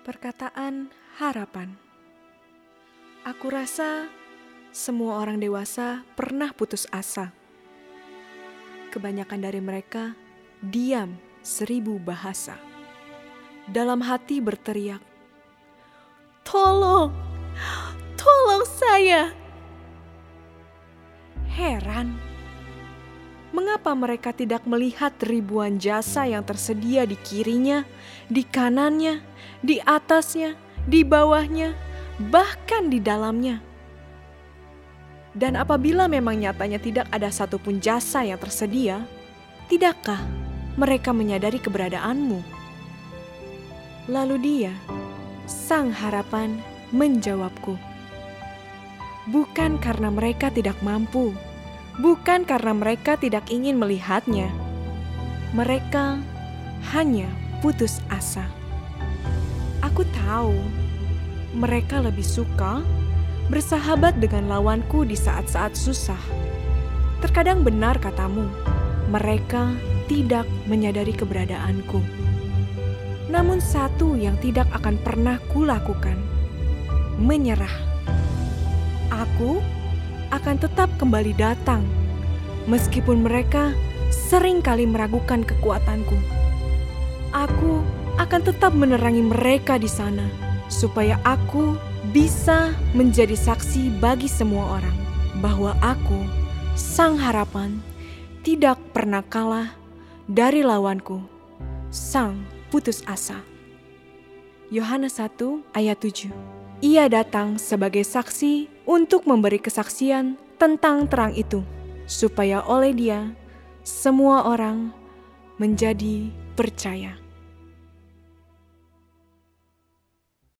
Perkataan harapan. Aku rasa semua orang dewasa pernah putus asa. Kebanyakan dari mereka diam seribu bahasa. Dalam hati berteriak, "Tolong, tolong saya!" Heran, mengapa mereka tidak melihat ribuan jasa yang tersedia di kirinya, di kanannya, di atasnya, di bawahnya, bahkan di dalamnya. Dan apabila memang nyatanya tidak ada satupun jasa yang tersedia, tidakkah mereka menyadari keberadaanmu? Lalu dia, sang harapan, menjawabku, "Bukan karena mereka tidak mampu, bukan karena mereka tidak ingin melihatnya, mereka hanya putus asa." Aku tahu mereka lebih suka bersahabat dengan lawanku di saat-saat susah. Terkadang benar katamu, mereka tidak menyadari keberadaanku. Namun satu yang tidak akan pernah kulakukan, menyerah. Aku akan tetap kembali datang, meskipun mereka sering kali meragukan kekuatanku. Aku akan tetap menerangi mereka di sana, supaya aku bisa menjadi saksi bagi semua orang bahwa aku, Sang Harapan, tidak pernah kalah dari lawanku, Sang Putus Asa. Yohanes 1 ayat 7 Ia datang sebagai saksi untuk memberi kesaksian tentang terang itu, supaya oleh dia semua orang menjadi percaya.